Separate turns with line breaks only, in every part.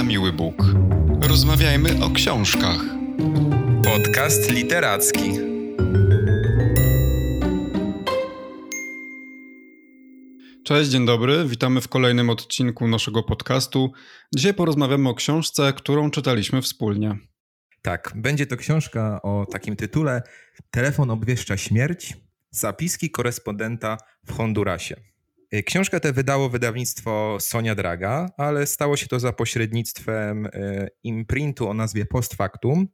na miły Bóg. Rozmawiajmy o książkach.
Podcast literacki.
Cześć, dzień dobry. Witamy w kolejnym odcinku naszego podcastu. Dzisiaj porozmawiamy o książce, którą czytaliśmy wspólnie.
Tak, będzie to książka o takim tytule Telefon obwieszcza śmierć. Zapiski korespondenta w Hondurasie. Y, książkę tę wydało wydawnictwo Sonia Draga, ale stało się to za pośrednictwem y, imprintu o nazwie Post Factum.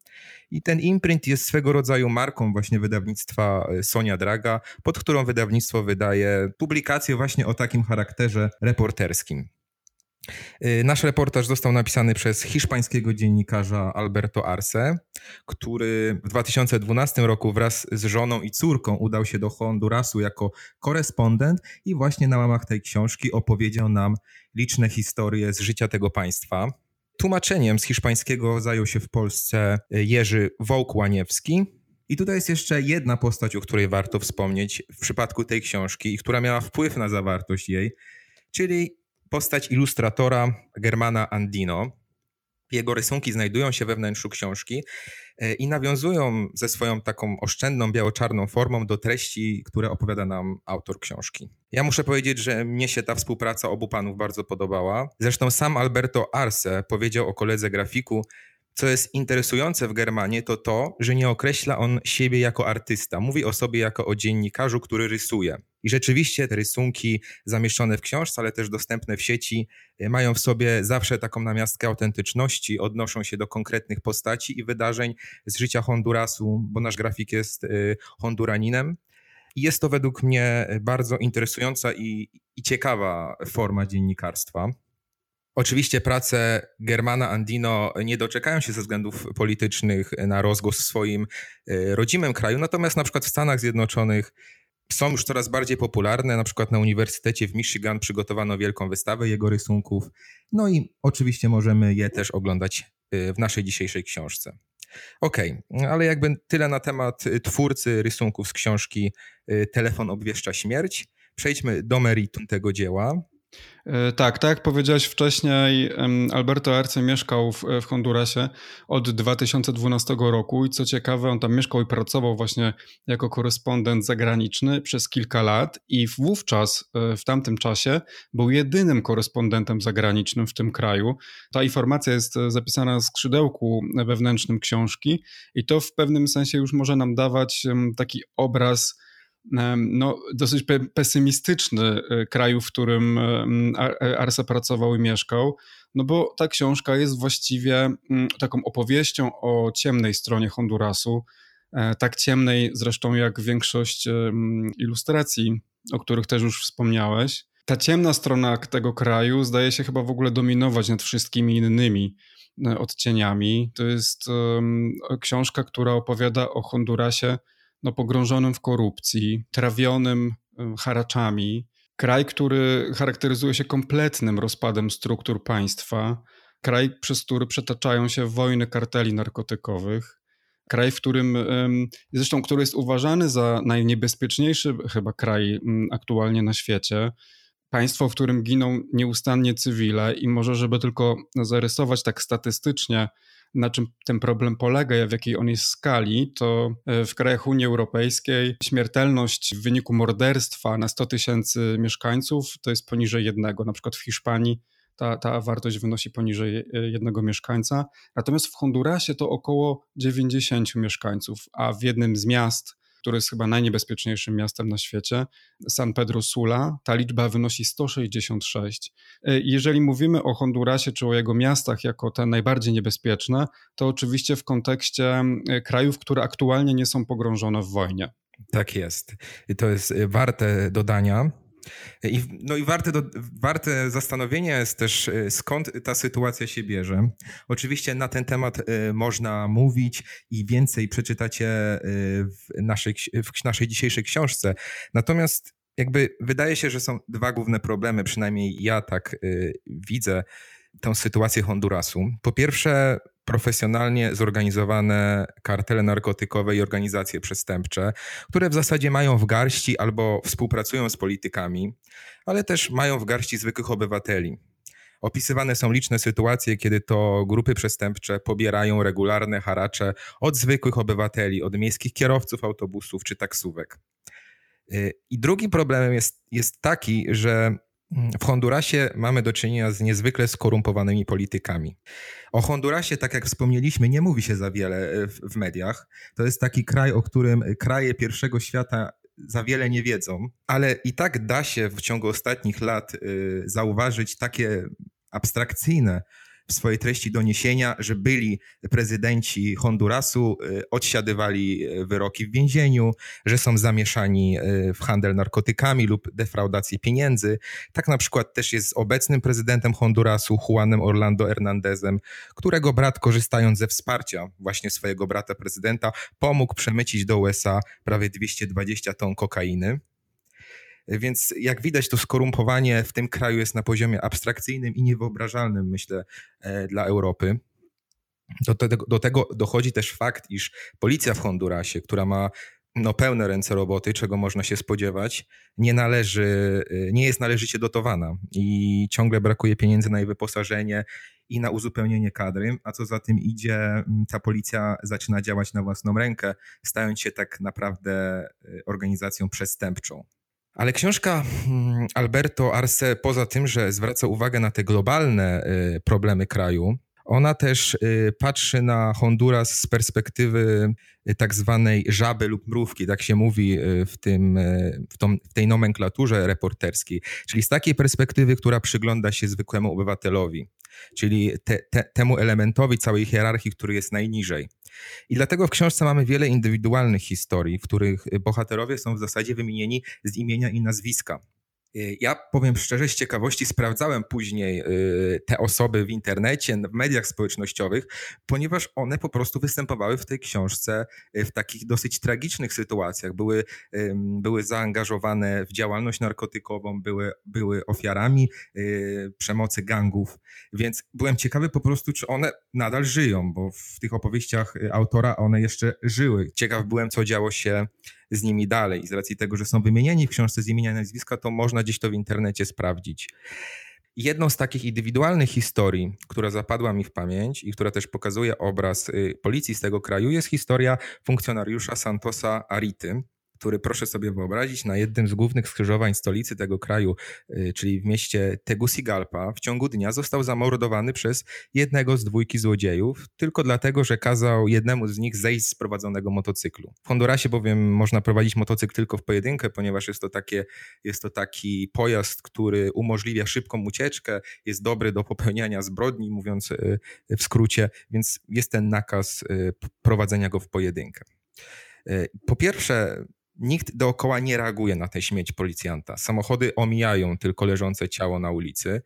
I ten imprint jest swego rodzaju marką właśnie wydawnictwa y, Sonia Draga, pod którą wydawnictwo wydaje publikacje właśnie o takim charakterze reporterskim. Y, nasz reportaż został napisany przez hiszpańskiego dziennikarza Alberto Arce, który w 2012 roku wraz z żoną i córką udał się do Hondurasu jako korespondent i właśnie na łamach tej książki opowiedział nam liczne historie z życia tego państwa. Tłumaczeniem z hiszpańskiego zajął się w Polsce Jerzy Wołk-Łaniewski, i tutaj jest jeszcze jedna postać, o której warto wspomnieć w przypadku tej książki i która miała wpływ na zawartość jej, czyli postać ilustratora Germana Andino. Jego rysunki znajdują się we wnętrzu książki e, i nawiązują ze swoją taką oszczędną, biało-czarną formą do treści, które opowiada nam autor książki. Ja muszę powiedzieć, że mnie się ta współpraca obu panów bardzo podobała. Zresztą sam Alberto Arce powiedział o koledze grafiku, co jest interesujące w Germanie, to to, że nie określa on siebie jako artysta. Mówi o sobie jako o dziennikarzu, który rysuje. I rzeczywiście te rysunki zamieszczone w książce, ale też dostępne w sieci, y, mają w sobie zawsze taką namiastkę autentyczności, odnoszą się do konkretnych postaci i wydarzeń z życia Hondurasu, bo nasz grafik jest y, Honduraninem. I jest to według mnie bardzo interesująca i, i ciekawa forma dziennikarstwa. Oczywiście prace Germana Andino nie doczekają się ze względów politycznych na rozgłos w swoim rodzimym kraju, natomiast na przykład w Stanach Zjednoczonych są już coraz bardziej popularne. Na przykład na Uniwersytecie w Michigan przygotowano wielką wystawę jego rysunków. No i oczywiście możemy je też oglądać y, w naszej dzisiejszej książce. Okej, okay, ale jakby tyle na temat twórcy rysunków z książki y, Telefon obwieszcza śmierć. Przejdźmy do meritum tego dzieła.
E, tak, tak jak powiedziałeś wcześniej, Alberto Arce mieszkał w, w Hondurasie od 2012 roku i co ciekawe, on tam mieszkał i pracował właśnie jako korespondent zagraniczny przez kilka lat i wówczas, e, w tamtym czasie, był jedynym korespondentem zagranicznym w tym kraju. Ta informacja jest e, zapisana na skrzydełku wewnętrznym książki i to w pewnym sensie już może nam dawać taki obraz no, dosyć pesymistyczny e, kraju, w którym e, Arce pracował i mieszkał, no bo ta książka jest właściwie taką opowieścią o ciemnej stronie Hondurasu, e, tak ciemnej zresztą jak większość ilustracji, o których też już wspomniałeś. Ta ciemna strona tego kraju zdaje się chyba w ogóle dominować nad wszystkimi innymi odcieniami. To jest książka, która opowiada o Hondurasie no, pogrążonym w korupcji, trawionym haraczami. Kraj, który charakteryzuje się kompletnym rozpadem struktur państwa, kraj, przez który przetaczają się wojny karteli narkotykowych, kraj, w którym, zresztą, który jest uważany za najniebezpieczniejszy chyba kraj aktualnie na świecie. Państwo, w którym giną nieustannie cywile, i może, żeby tylko zarysować tak statystycznie na czym ten problem polega w jakiej on jest skali, to e, w krajach Unii Europejskiej śmiertelność w wyniku morderstwa na 100 tysięcy mieszkańców to jest poniżej jednego. Na przykład w Hiszpanii ta, ta wartość wynosi poniżej e, jednego mieszkańca. Natomiast w Hondurasie to około 90 mieszkańców, a w jednym z miast które jest chyba najniebezpieczniejszym miastem na świecie, San Pedro Sula, ta liczba wynosi 166. E, jeżeli mówimy o Hondurasie czy o jego miastach jako te najbardziej niebezpieczne, to oczywiście w kontekście e, krajów, które aktualnie nie są pogrążone w wojnie.
Tak jest. To jest e, warte dodania. I, no i warte, do, warte zastanowienia jest też, e, skąd ta sytuacja się bierze. Oczywiście na ten temat e, można mówić i więcej przeczytacie e, w naszej, w naszej dzisiejszej książce. Natomiast jakby wydaje się, że są dwa główne problemy, przynajmniej ja tak widzę tę sytuację Hondurasu. Po pierwsze, profesjonalnie zorganizowane kartele narkotykowe i organizacje przestępcze, które w zasadzie mają w garści albo współpracują z politykami, ale też mają w garści zwykłych obywateli. Opisywane są liczne sytuacje, kiedy to grupy przestępcze pobierają regularne haracze od zwykłych obywateli, od miejskich kierowców autobusów czy taksówek. Y, I drugim problemem jest, jest taki, że w Hondurasie mamy do czynienia z niezwykle skorumpowanymi politykami. O Hondurasie, tak jak wspomnieliśmy, nie mówi się za wiele e, w, w, mediach. To jest taki kraj, o którym kraje pierwszego świata za wiele nie wiedzą, ale i tak da się w ciągu ostatnich lat y, zauważyć takie abstrakcyjne w swojej treści doniesienia, że byli prezydenci Hondurasu, y, odsiadywali y, wyroki w więzieniu, że są zamieszani y, w handel narkotykami lub defraudację pieniędzy. Tak na przykład też jest z obecnym prezydentem Hondurasu, Juanem Orlando Hernandezem, którego brat, korzystając ze wsparcia właśnie swojego brata prezydenta, pomógł przemycić do USA prawie 220 ton kokainy. Więc jak widać, to skorumpowanie w tym kraju jest na poziomie abstrakcyjnym i niewyobrażalnym, myślę, e, dla Europy. Do tego, do tego dochodzi też fakt, iż policja w Hondurasie, która ma no, pełne ręce roboty, czego można się spodziewać, nie należy, e, nie jest należycie dotowana i ciągle brakuje pieniędzy na jej wyposażenie i na uzupełnienie kadry, a co za tym idzie, ta policja zaczyna działać na własną rękę, stając się tak naprawdę e, organizacją przestępczą. Ale książka mm, Alberto Arce, poza tym, że zwraca uwagę na te globalne y, problemy kraju, ona też y, patrzy na Honduras z perspektywy y, tak zwanej żaby lub mrówki, tak się mówi w, tym, w, tą, w tej nomenklaturze reporterskiej, czyli z takiej perspektywy, która przygląda się zwykłemu obywatelowi, czyli te, te, temu elementowi całej hierarchii, który jest najniżej. I dlatego w książce mamy wiele indywidualnych historii, w których bohaterowie są w zasadzie wymienieni z imienia i nazwiska. Y, ja powiem szczerze, z ciekawości sprawdzałem później y, te osoby w internecie, w mediach społecznościowych, ponieważ one po prostu występowały w tej książce y, w takich dosyć tragicznych sytuacjach. Były, były zaangażowane w działalność narkotykową, były, były ofiarami przemocy gangów, więc byłem ciekawy po prostu, czy one nadal żyją, bo w tych opowieściach autora one jeszcze żyły. Ciekaw byłem, co działo się z nimi dalej. Z racji tego, że są wymienieni w książce z imienia i nazwiska, to można gdzieś to w internecie sprawdzić. Jedną z takich indywidualnych historii, która zapadła mi w pamięć i która też pokazuje obraz y, policji z tego kraju, jest historia funkcjonariusza Santosa Arity, który proszę sobie wyobrazić, na jednym z głównych skrzyżowań stolicy tego kraju, y, czyli w mieście Tegucigalpa, w ciągu dnia został zamordowany przez jednego z dwójki złodziejów, tylko dlatego, że kazał jednemu z nich zejść z prowadzonego motocyklu. W Hondurasie bowiem można prowadzić motocykl tylko w pojedynkę, ponieważ jest to, takie, jest to taki pojazd, który umożliwia szybką ucieczkę, jest dobry do popełniania zbrodni, mówiąc y, w skrócie, więc jest ten nakaz y, prowadzenia go w pojedynkę. Po pierwsze, Nikt dookoła nie reaguje na tę śmieć policjanta. Samochody omijają tylko leżące ciało na ulicy.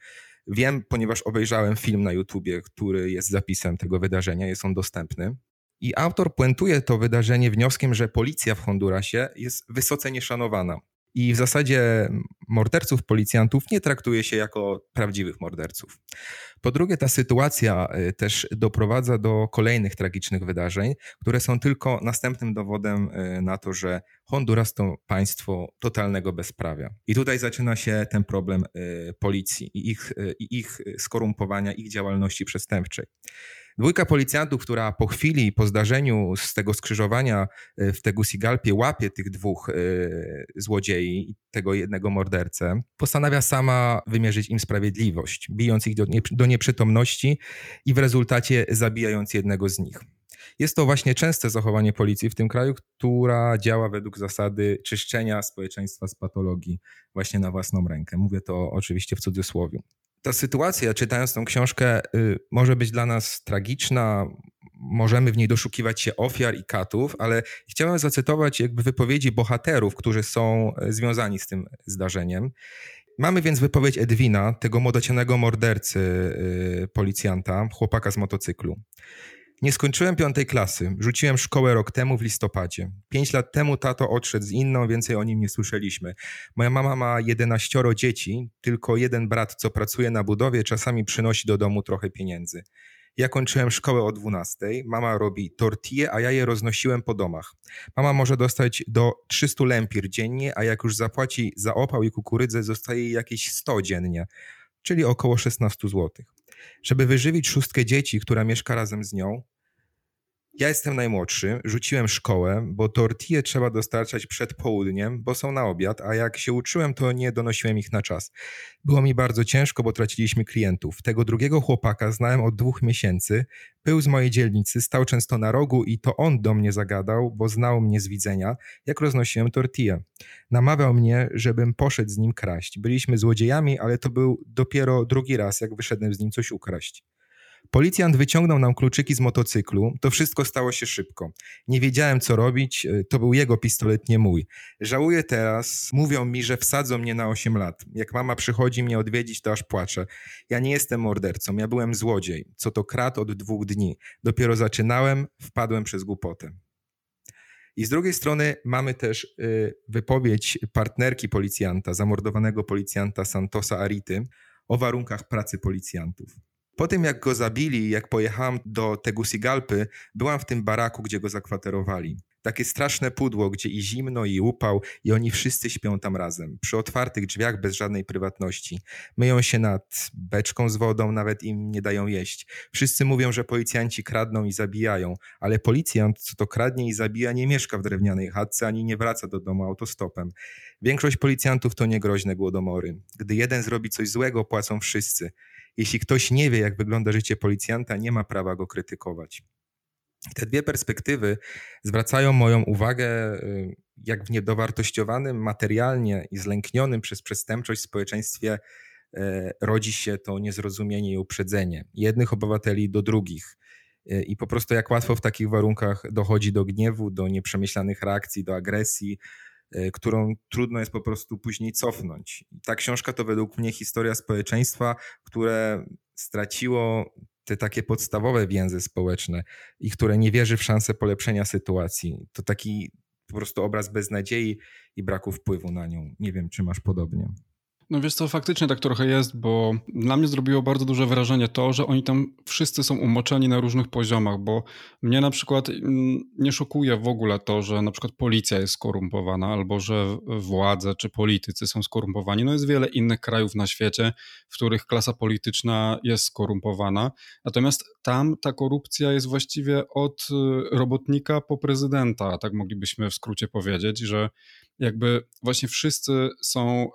Wiem, ponieważ obejrzałem film na YouTubie, który jest zapisem tego wydarzenia, jest on dostępny. I autor puentuje to wydarzenie wnioskiem, że policja w Hondurasie jest wysoce nieszanowana. I w zasadzie morderców, policjantów nie traktuje się jako prawdziwych morderców. Po drugie, ta sytuacja y, też doprowadza do kolejnych tragicznych wydarzeń, które są tylko następnym dowodem y, na to, że Honduras to państwo totalnego bezprawia. I tutaj zaczyna się ten problem y, policji i ich, i ich skorumpowania, ich działalności przestępczej. Dwójka policjantów, która po chwili, po zdarzeniu z tego skrzyżowania e, w Tegucigalpie łapie tych dwóch e, złodziei i tego jednego mordercę, postanawia sama wymierzyć im sprawiedliwość, bijąc ich do, do nieprzytomności i w rezultacie zabijając jednego z nich. Jest to właśnie częste zachowanie policji w tym kraju, która działa według zasady czyszczenia społeczeństwa z patologii właśnie na własną rękę. Mówię to oczywiście w cudzysłowie ta sytuacja, czytając tą książkę, y, może być dla nas tragiczna, możemy w niej doszukiwać się ofiar i katów, ale chciałem zacytować jakby wypowiedzi bohaterów, którzy są e, związani z tym zdarzeniem. Mamy więc wypowiedź Edwina, tego młodocianego mordercy y, policjanta, chłopaka z motocyklu. Nie skończyłem piątej klasy. Rzuciłem szkołę rok temu w listopadzie. Pięć lat temu tato odszedł z inną, więcej o nim nie słyszeliśmy. Moja mama ma jedenaścioro dzieci, tylko jeden brat, co pracuje na budowie, czasami przynosi do domu trochę pieniędzy. Ja kończyłem szkołę o 12. Mama robi tortille, a ja je roznosiłem po domach. Mama może dostać do 300 lempir dziennie, a jak już zapłaci za opał i kukurydzę, zostaje jej jakieś 100 dziennie. czyli około 16 zł. Żeby wyżywić szóstkę dzieci, która mieszka razem z nią, ja jestem najmłodszy, rzuciłem szkołę, bo tortille trzeba dostarczać przed południem, bo są na obiad, a jak się uczyłem, to nie donosiłem ich na czas. Było mi bardzo ciężko, bo traciliśmy klientów. Tego drugiego chłopaka znałem od dwóch miesięcy. Był z mojej dzielnicy, stał często na rogu i to on do mnie zagadał, bo znał mnie z widzenia, jak roznosiłem tortille. Namawiał mnie, żebym poszedł z nim kraść. Byliśmy złodziejami, ale to był dopiero drugi raz, jak wyszedłem z nim coś ukraść. Policjant wyciągnął nam kluczyki z motocyklu. To wszystko stało się szybko. Nie wiedziałem, co robić. E, to był jego pistolet, nie mój. Żałuję teraz. Mówią mi, że wsadzą mnie na 8 lat. Jak mama przychodzi mnie odwiedzić, to aż płaczę. Ja nie jestem mordercą. Ja byłem złodziej. Co to krat od dwóch dni. Dopiero zaczynałem, wpadłem przez głupotę. I z drugiej strony mamy też y, wypowiedź partnerki policjanta, zamordowanego policjanta Santosa Arity o warunkach pracy policjantów. Po tym, jak go zabili, jak pojechałam do Tegucigalpy, byłam w tym baraku, gdzie go zakwaterowali. Takie straszne pudło, gdzie i zimno, i upał, i oni wszyscy śpią tam razem. Przy otwartych drzwiach, bez żadnej prywatności. Myją się nad beczką z wodą, nawet im nie dają jeść. Wszyscy mówią, że policjanci kradną i zabijają, ale policjant, co to kradnie i zabija, nie mieszka w drewnianej chatce, ani nie wraca do domu autostopem. Większość policjantów to niegroźne głodomory. Gdy jeden zrobi coś złego, płacą wszyscy. Jeśli ktoś nie wie, jak wygląda życie policjanta, nie ma prawa go krytykować. Te dwie perspektywy zwracają moją uwagę, y, jak w niedowartościowanym materialnie i zlęknionym przez przestępczość społeczeństwie y, rodzi się to niezrozumienie i uprzedzenie jednych obywateli do drugich. Y, I po prostu jak łatwo w takich warunkach dochodzi do gniewu, do nieprzemyślanych reakcji, do agresji, którą trudno jest po prostu później cofnąć. Ta książka to według mnie historia społeczeństwa, które straciło te takie podstawowe więzy społeczne i które nie wierzy w szansę polepszenia sytuacji. To taki po prostu obraz beznadziei i braku wpływu na nią. Nie wiem, czy masz podobnie.
No wiesz co, faktycznie tak trochę jest, bo dla mnie zrobiło bardzo duże wrażenie to, że oni tam wszyscy są umoczeni na różnych poziomach, bo mnie na przykład mm, nie szokuje w ogóle to, że na przykład policja jest skorumpowana, albo że władze czy politycy są skorumpowani. No jest wiele innych krajów na świecie, w których klasa polityczna jest skorumpowana, natomiast tam ta korupcja jest właściwie od y, robotnika po prezydenta, tak moglibyśmy w skrócie powiedzieć, że jakby właśnie wszyscy są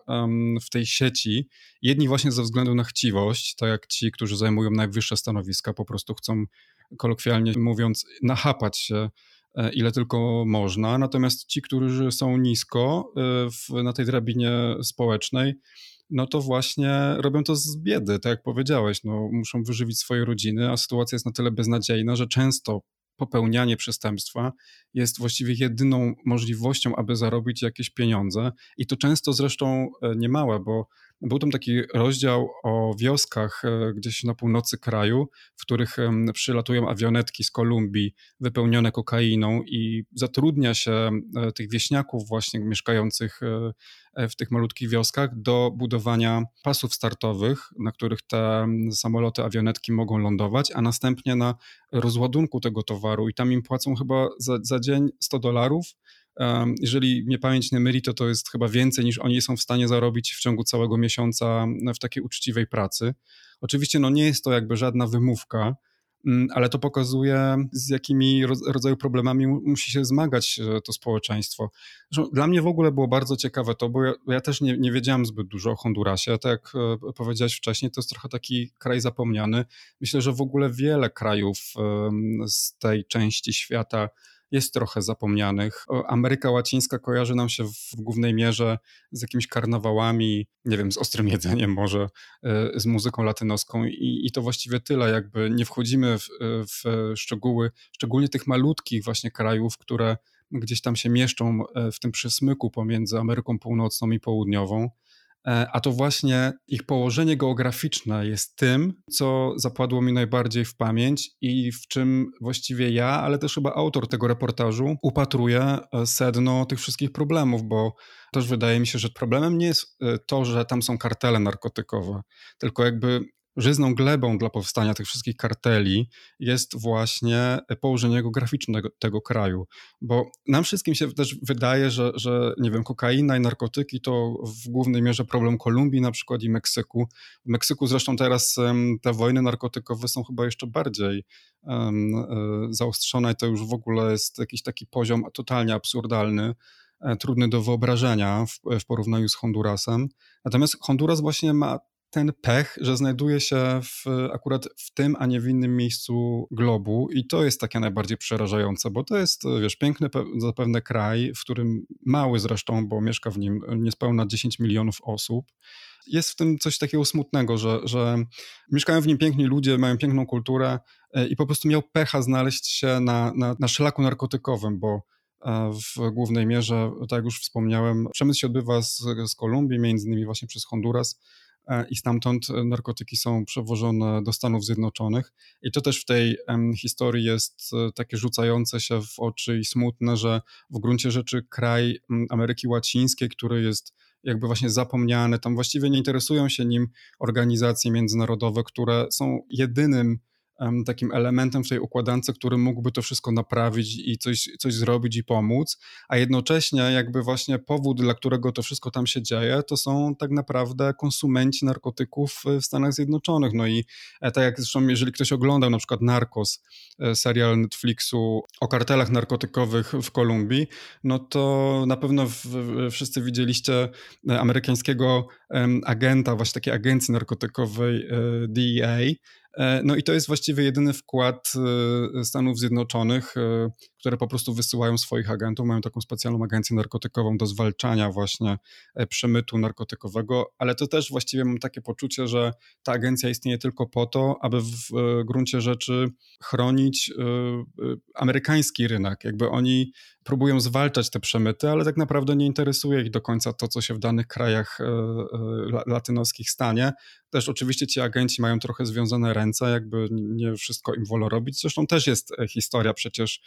w tej sieci. Jedni właśnie ze względu na chciwość, tak jak ci, którzy zajmują najwyższe stanowiska, po prostu chcą, kolokwialnie mówiąc, nachapać się e, ile tylko można. Natomiast ci, którzy są nisko e, w, na tej drabinie społecznej, no to właśnie robią to z biedy, tak jak powiedziałeś, no, muszą wyżywić swoje rodziny, a sytuacja jest na tyle beznadziejna, że często popełnianie przestępstwa jest właściwie jedyną możliwością, aby zarobić jakieś pieniądze. I to często zresztą e, niemałe, bo był tam taki rozdział o wioskach e, gdzieś na północy kraju, w których przylatują awionetki z Kolumbii wypełnione kokainą i zatrudnia się e, tych wieśniaków właśnie mieszkających e, w tych malutkich wioskach do budowania pasów startowych, na których te samoloty, awionetki mogą lądować, a następnie na rozładunku tego towaru i tam im płacą chyba za, za dzień 100 dolarów jeżeli mnie pamięć nie myli, to to jest chyba więcej niż oni są w stanie zarobić w ciągu całego miesiąca w takiej uczciwej pracy. Oczywiście no nie jest to jakby żadna wymówka, mm, ale to pokazuje, z jakimi rodzaju problemami musi się zmagać e, to społeczeństwo. Dla mnie w ogóle było bardzo ciekawe to, bo ja, ja też nie, nie, wiedziałem zbyt dużo o Hondurasie. Tak jak e, powiedziałeś wcześniej, to jest trochę taki kraj zapomniany. Myślę, że w ogóle wiele krajów z tej części świata jest trochę zapomnianych. Ameryka Łacińska kojarzy nam się w głównej mierze z jakimiś karnawałami, nie wiem, z ostrym jedzeniem może, e, z muzyką latynoską i, i to właściwie tyle, jakby nie wchodzimy w, w szczegóły, szczególnie tych malutkich właśnie krajów, które gdzieś tam się mieszczą e, w tym przesmyku pomiędzy Ameryką Północną i Południową. E, a to właśnie ich położenie geograficzne jest tym, co zapadło mi najbardziej w pamięć i w czym właściwie ja, ale też chyba autor tego reportażu upatruje sedno tych wszystkich problemów, bo też wydaje mi się, że problemem nie jest e, to, że tam są kartele narkotykowe, tylko jakby żyzną glebą dla powstania tych wszystkich karteli jest właśnie położenie geograficzne tego kraju. Bo nam wszystkim się też wydaje, że, że nie wiem, kokaina i narkotyki to w głównej mierze problem Kolumbii na przykład i Meksyku. W Meksyku zresztą teraz te wojny narkotykowe są chyba jeszcze bardziej um, zaostrzone i to już w ogóle jest jakiś taki poziom totalnie absurdalny e, trudny do wyobrażenia w, w, porównaniu z Hondurasem. Natomiast Honduras właśnie ma ten pech, że znajduje się w, akurat w tym, a nie w innym miejscu globu i to jest takie najbardziej przerażające, bo to jest, wiesz, piękny zapewne kraj, w którym mały zresztą, bo mieszka w nim niespełna 10 milionów osób. Jest w tym coś takiego smutnego, że, że mieszkają w nim piękni ludzie, mają piękną kulturę e, i po prostu miał pecha znaleźć się na, na, na szlaku narkotykowym, bo e, w głównej mierze, tak jak już wspomniałem, przemysł się odbywa z, z Kolumbii, między innymi właśnie przez Honduras, i stamtąd narkotyki są przewożone do Stanów Zjednoczonych. I to też w tej historii jest e, takie rzucające się w oczy i smutne, że w gruncie rzeczy kraj Ameryki Łacińskiej, który jest jakby właśnie zapomniany, tam właściwie nie interesują się nim organizacje międzynarodowe, które są jedynym takim elementem w tej układance, który mógłby to wszystko naprawić i coś, coś zrobić i pomóc, a jednocześnie jakby właśnie powód, dla którego to wszystko tam się dzieje, to są tak naprawdę konsumenci narkotyków w Stanach Zjednoczonych. No i e, tak jak zresztą, jeżeli ktoś oglądał na przykład Narcos, e, serial Netflixu o kartelach narkotykowych w Kolumbii, no to na pewno wszyscy widzieliście e, amerykańskiego agenta, właśnie takiej agencji narkotykowej DEA, E, no i to jest właściwie jedyny wkład e, Stanów Zjednoczonych, e, które po prostu wysyłają swoich agentów, mają taką specjalną agencję narkotykową do zwalczania właśnie przemytu narkotykowego, ale to też właściwie mam takie poczucie, że ta agencja istnieje tylko po to, aby w gruncie rzeczy chronić amerykański rynek. Jakby oni próbują zwalczać te przemyty, ale tak naprawdę nie interesuje ich do końca to, co się w danych krajach latynoskich stanie. Też oczywiście ci agenci mają trochę związane ręce, jakby nie wszystko im wolno robić. Zresztą też jest e, historia przecież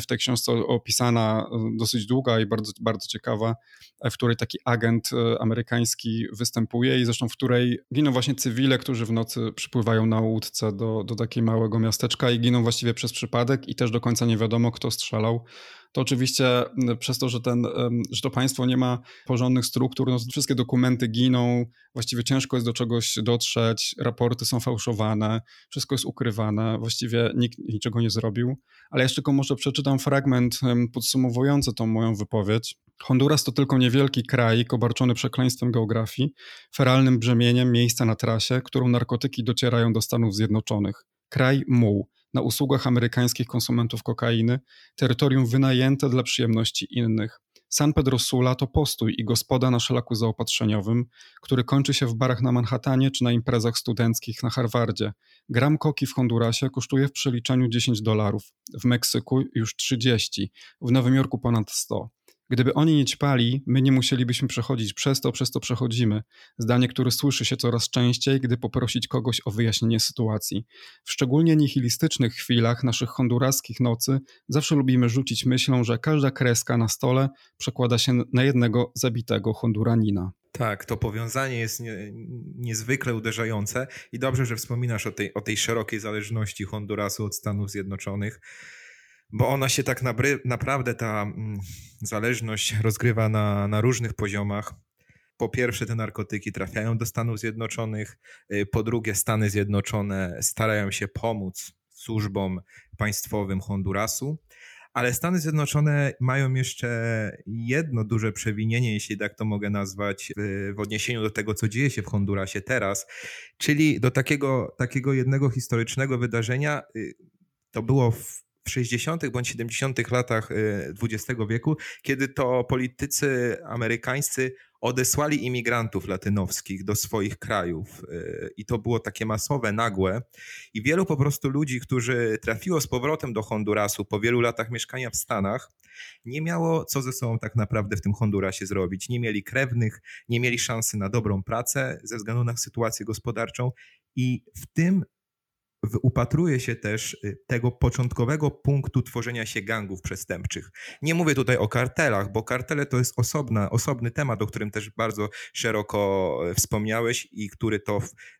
w tej książce opisana e, dosyć długa i bardzo, bardzo ciekawa, e, w której taki agent amerykański występuje i zresztą w której giną właśnie cywile, którzy w nocy przypływają na łódce do, do takiego małego miasteczka i giną właściwie przez przypadek i też do końca nie wiadomo, kto strzelał to oczywiście przez to, że, ten, że to państwo nie ma porządnych struktur, no wszystkie dokumenty giną, właściwie ciężko jest do czegoś dotrzeć, raporty są fałszowane, wszystko jest ukrywane, właściwie nikt niczego nie zrobił. Ale jeszcze tylko może przeczytam fragment podsumowujący tą moją wypowiedź. Honduras to tylko niewielki kraj obarczony przekleństwem geografii, feralnym brzemieniem miejsca na trasie, którą narkotyki docierają do Stanów Zjednoczonych. Kraj muł, na usługach amerykańskich konsumentów kokainy, terytorium wynajęte dla przyjemności innych. San Pedro Sula to postój i gospoda na szlaku zaopatrzeniowym, który kończy się w barach na Manhattanie czy na imprezach studenckich na Harvardzie. Gram koki w Hondurasie kosztuje w przeliczeniu 10 dolarów, w Meksyku już 30, w Nowym Jorku ponad 100. Gdyby oni nie ćpali, my nie musielibyśmy przechodzić przez to, przez to przechodzimy. Zdanie, które słyszy się coraz częściej, gdy poprosić kogoś o wyjaśnienie sytuacji. W szczególnie nihilistycznych chwilach naszych honduraskich nocy zawsze lubimy rzucić myślą, że każda kreska na stole przekłada się na jednego zabitego Honduranina.
Tak, to powiązanie jest nie, niezwykle uderzające i dobrze, że wspominasz o tej, o tej szerokiej zależności Hondurasu od Stanów Zjednoczonych bo ona się tak naprawdę, ta mm, zależność rozgrywa na, na różnych poziomach. Po pierwsze, te narkotyki trafiają do Stanów Zjednoczonych, y, po drugie, Stany Zjednoczone starają się pomóc służbom państwowym Hondurasu, ale Stany Zjednoczone mają jeszcze jedno duże przewinienie, jeśli tak to mogę nazwać, w, odniesieniu do tego, co dzieje się w Hondurasie teraz, czyli do takiego, takiego jednego historycznego wydarzenia. Y, to było w 60. bądź 70. latach XX y, wieku, kiedy to politycy amerykańscy odesłali imigrantów latynowskich do swoich krajów y, i to było takie masowe, nagłe i wielu po prostu ludzi, którzy trafiło z powrotem do Hondurasu po wielu latach mieszkania w Stanach, nie miało co ze sobą tak naprawdę w tym Hondurasie zrobić. Nie mieli krewnych, nie mieli szansy na dobrą pracę ze względu na sytuację gospodarczą i w tym upatruje się też y, tego początkowego punktu tworzenia się gangów przestępczych. Nie mówię tutaj o kartelach, bo kartele to jest osobna, osobny temat, o którym też bardzo szeroko e, wspomniałeś i, który to,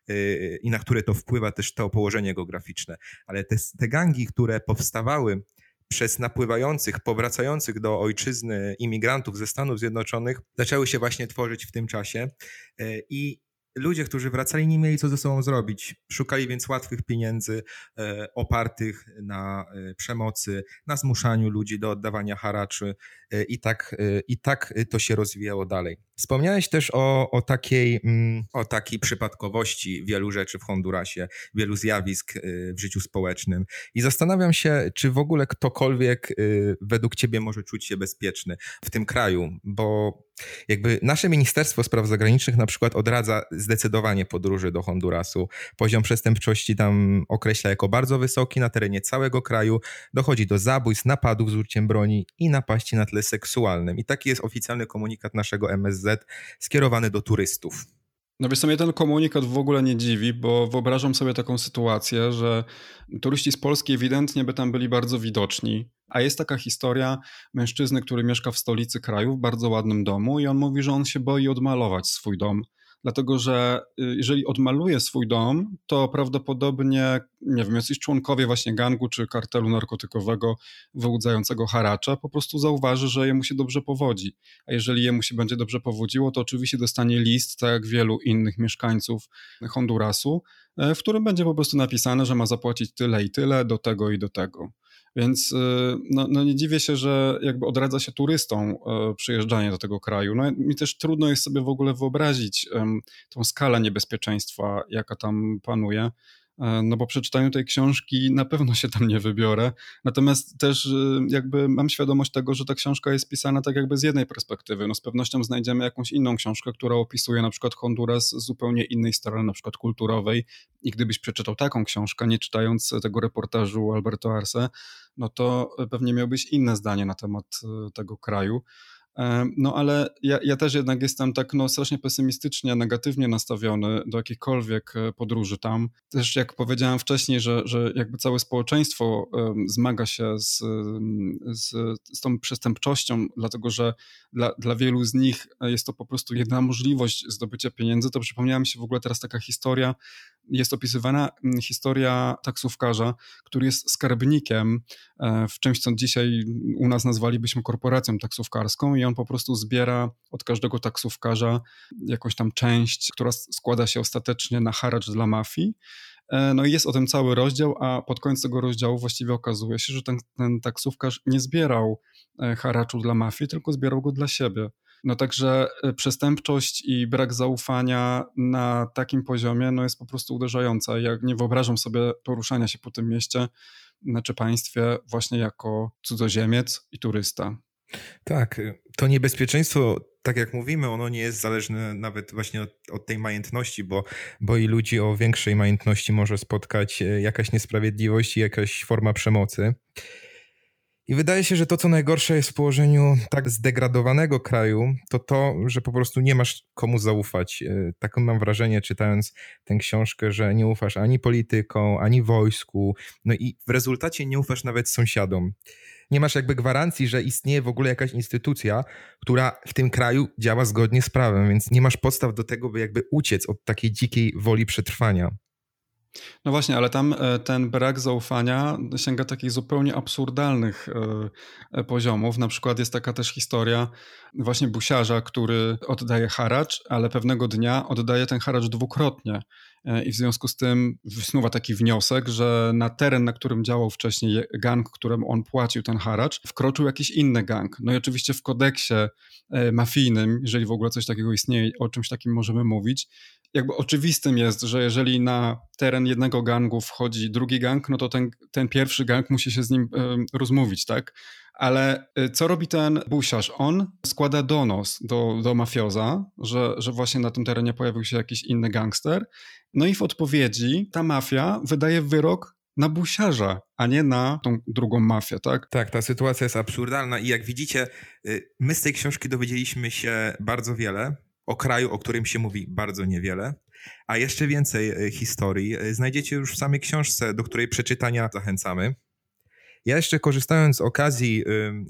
y, i na które to wpływa też to położenie geograficzne. Ale te, te gangi, które powstawały przez napływających, powracających do ojczyzny imigrantów ze Stanów Zjednoczonych zaczęły się właśnie tworzyć w tym czasie e, i ludzie, którzy wracali, nie mieli co ze sobą zrobić. Szukali więc łatwych pieniędzy e, opartych na e, przemocy, na zmuszaniu ludzi do oddawania haraczy e, i tak, i tak to się rozwijało dalej. Wspomniałeś też o, o, takiej, mm, o takiej przypadkowości wielu rzeczy w Hondurasie, wielu zjawisk w życiu społecznym i zastanawiam się, czy w ogóle ktokolwiek według ciebie może czuć się bezpieczny w tym kraju, bo jakby nasze Ministerstwo Spraw Zagranicznych na przykład odradza zdecydowanie podróży do Hondurasu. Poziom przestępczości tam określa jako bardzo wysoki na terenie całego kraju. Dochodzi do zabójstw, napadów z użyciem broni i napaści na tle seksualnym. I taki jest oficjalny komunikat naszego MSZ skierowany do turystów.
No wiesz, mnie ten komunikat w ogóle nie dziwi, bo wyobrażam sobie taką sytuację, że turyści z Polski ewidentnie by tam byli bardzo widoczni, a jest taka historia mężczyzny, który mieszka w stolicy kraju, w bardzo ładnym domu i on mówi, że on się boi odmalować swój dom dlatego że y, jeżeli odmaluje swój dom, to prawdopodobnie, nie wiem, jacyś członkowie właśnie gangu czy kartelu narkotykowego wyłudzającego haracza po prostu zauważy, że jemu się dobrze powodzi. A jeżeli jemu się będzie dobrze powodziło, to oczywiście dostanie list, tak jak wielu innych mieszkańców Hondurasu, e, w którym będzie po prostu napisane, że ma zapłacić tyle i tyle do tego i do tego. Więc y, no, no, nie dziwię się, że jakby odradza się turystom y, przyjeżdżanie do tego kraju. No, mi też trudno jest sobie w ogóle wyobrazić tą skalę niebezpieczeństwa, jaka tam panuje. E, no bo przy czytaniu tej książki na pewno się tam nie wybiorę. Natomiast też y, jakby mam świadomość tego, że ta książka jest pisana tak jakby z jednej perspektywy. No z pewnością znajdziemy jakąś inną książkę, która opisuje na przykład Honduras z zupełnie innej strony, na przykład kulturowej i gdybyś przeczytał taką książkę, nie czytając tego reportażu Alberto Arce, no to pewnie miałbyś inne zdanie na temat y, tego kraju. No ale ja, ja, też jednak jestem tak no, strasznie pesymistycznie, negatywnie nastawiony do jakichkolwiek e, podróży tam. Też jak powiedziałem wcześniej, że, że jakby całe społeczeństwo zmaga się z, z, z tą przestępczością, dlatego że dla, dla wielu z nich jest to po prostu jedna możliwość zdobycia pieniędzy, to przypomniała mi się w ogóle teraz taka historia, jest opisywana historia taksówkarza, który jest skarbnikiem e, w czymś, co dzisiaj u nas nazwalibyśmy korporacją taksówkarską i on po prostu zbiera od każdego taksówkarza jakąś tam część, która składa się ostatecznie na haracz dla mafii. E, no i jest o tym cały rozdział, a pod koniec tego rozdziału właściwie okazuje się, że ten, ten taksówkarz nie zbierał e, haraczu dla mafii, tylko zbierał go dla siebie. No także e, przestępczość i brak zaufania na takim poziomie no jest po prostu uderzająca. Ja nie wyobrażam sobie poruszania się po tym mieście znaczy państwie właśnie jako cudzoziemiec i turysta.
Tak, to niebezpieczeństwo, tak jak mówimy, ono nie jest zależne nawet właśnie od, od, tej majętności, bo, bo i ludzi o większej majętności może spotkać e, jakaś niesprawiedliwość i jakaś forma przemocy. I wydaje się, że to, co najgorsze jest w położeniu tak zdegradowanego kraju, to to, że po prostu nie masz komu zaufać. E, Takie mam wrażenie, czytając tę książkę, że nie ufasz ani politykom, ani wojsku, no i w rezultacie nie ufasz nawet sąsiadom. Nie masz jakby gwarancji, że istnieje w ogóle jakaś instytucja, która w tym kraju działa zgodnie z prawem, więc nie masz podstaw do tego, by jakby uciec od takiej dzikiej woli przetrwania.
No właśnie, ale tam e, ten brak zaufania sięga takich zupełnie absurdalnych e, e, poziomów. Na przykład jest taka też historia właśnie busiarza, który oddaje haracz, ale pewnego dnia oddaje ten haracz dwukrotnie. I w związku z tym wysnuwa taki wniosek, że na teren, na którym działał wcześniej gang, któremu on płacił ten haracz, wkroczył jakiś inny gang. No i oczywiście w kodeksie mafijnym, jeżeli w ogóle coś takiego istnieje, o czymś takim możemy mówić, jakby oczywistym jest, że jeżeli na teren jednego gangu wchodzi drugi gang, no to ten, ten pierwszy gang musi się z nim y, rozmówić, tak? Ale y, co robi ten busiarz? On składa donos do, do mafioza, że, że właśnie na tym terenie pojawił się jakiś inny gangster. No i w odpowiedzi ta mafia wydaje wyrok na busiarza, a nie na tą drugą mafię, tak?
Tak, ta sytuacja jest absurdalna i jak widzicie, y, my z tej książki dowiedzieliśmy się bardzo wiele o kraju, o którym się mówi bardzo niewiele. A jeszcze więcej e, historii znajdziecie już w samej książce, do której przeczytania zachęcamy. Ja jeszcze korzystając z okazji,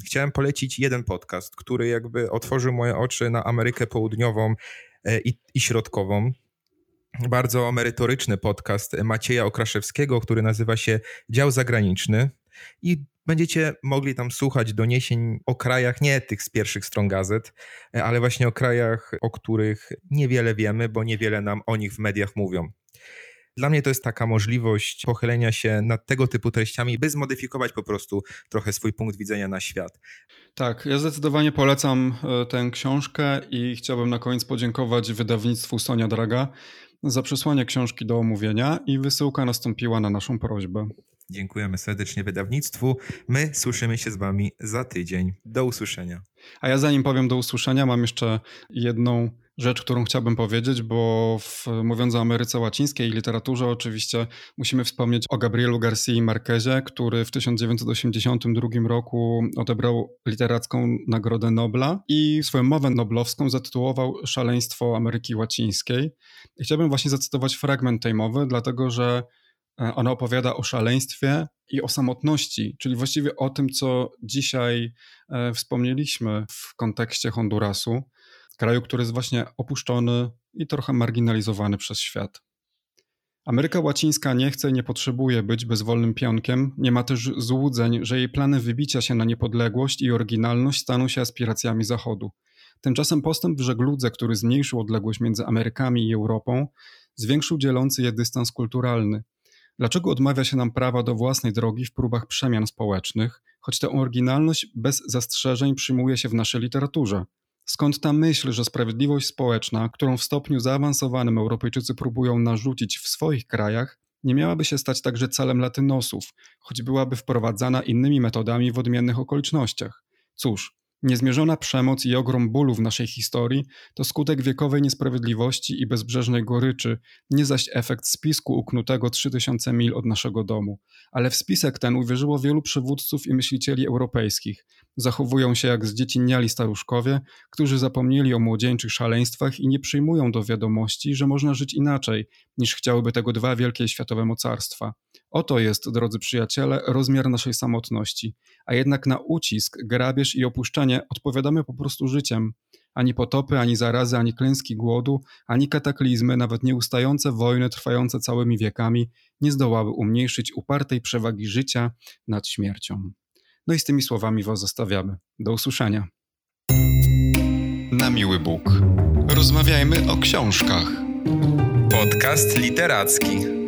chciałem polecić jeden podcast, który jakby otworzył moje oczy na Amerykę Południową i, i Środkową bardzo merytoryczny podcast Macieja Okraszewskiego, który nazywa się Dział Zagraniczny. I będziecie mogli tam słuchać doniesień o krajach, nie tych z pierwszych stron gazet, ale właśnie o krajach, o których niewiele wiemy, bo niewiele nam o nich w mediach mówią. Dla mnie to jest taka możliwość pochylenia się nad tego typu treściami, by zmodyfikować po prostu trochę swój punkt widzenia na świat.
Tak, ja zdecydowanie polecam e, tę książkę i chciałbym na koniec podziękować wydawnictwu Sonia Draga za przesłanie książki do omówienia i wysyłka nastąpiła na naszą prośbę.
Dziękujemy serdecznie wydawnictwu. My słyszymy się z Wami za tydzień. Do usłyszenia.
A ja zanim powiem do usłyszenia, mam jeszcze jedną rzecz, którą chciałbym powiedzieć, bo w, mówiąc o Ameryce Łacińskiej i literaturze, oczywiście musimy wspomnieć o Gabrielu García Marquezie, który w 1982 roku odebrał literacką Nagrodę Nobla i swoją mowę noblowską zatytułował Szaleństwo Ameryki Łacińskiej. I chciałbym właśnie zacytować fragment tej mowy, dlatego że ona opowiada o szaleństwie i o samotności, czyli właściwie o tym, co dzisiaj e, wspomnieliśmy w kontekście Hondurasu kraju, który jest właśnie opuszczony i trochę marginalizowany przez świat. Ameryka Łacińska nie chce i nie potrzebuje być bezwolnym pionkiem, nie ma też złudzeń, że jej plany wybicia się na niepodległość i oryginalność staną się aspiracjami Zachodu. Tymczasem postęp w żegludze, który zmniejszył odległość między Amerykami i Europą, zwiększył dzielący je dystans kulturalny. Dlaczego odmawia się nam prawa do własnej drogi w próbach przemian społecznych, choć tę oryginalność bez zastrzeżeń przyjmuje się w naszej literaturze? Skąd ta myśl, że sprawiedliwość społeczna, którą w stopniu zaawansowanym Europejczycy próbują narzucić w swoich krajach, nie miałaby się stać także celem latynosów, choć byłaby wprowadzana innymi metodami w odmiennych okolicznościach? Cóż, Niezmierzona przemoc i ogrom bólu w naszej historii to skutek wiekowej niesprawiedliwości i bezbrzeżnej goryczy, nie zaś efekt spisku uknutego 3000 mil od naszego domu. Ale w spisek ten uwierzyło wielu przywódców i myślicieli europejskich. Zachowują się jak zdziecinniali staruszkowie, którzy zapomnieli o młodzieńczych szaleństwach i nie przyjmują do wiadomości, że można żyć inaczej, niż chciałyby tego dwa wielkie światowe mocarstwa. Oto jest, drodzy przyjaciele, rozmiar naszej samotności, a jednak na ucisk, grabież i opuszczenie odpowiadamy po prostu życiem. Ani potopy, ani zarazy, ani klęski głodu, ani kataklizmy, nawet nieustające wojny trwające całymi wiekami nie zdołały umniejszyć upartej przewagi życia nad śmiercią. No i z tymi słowami Was zostawiamy. Do usłyszenia.
Na miły Bóg. Rozmawiajmy o książkach.
Podcast literacki.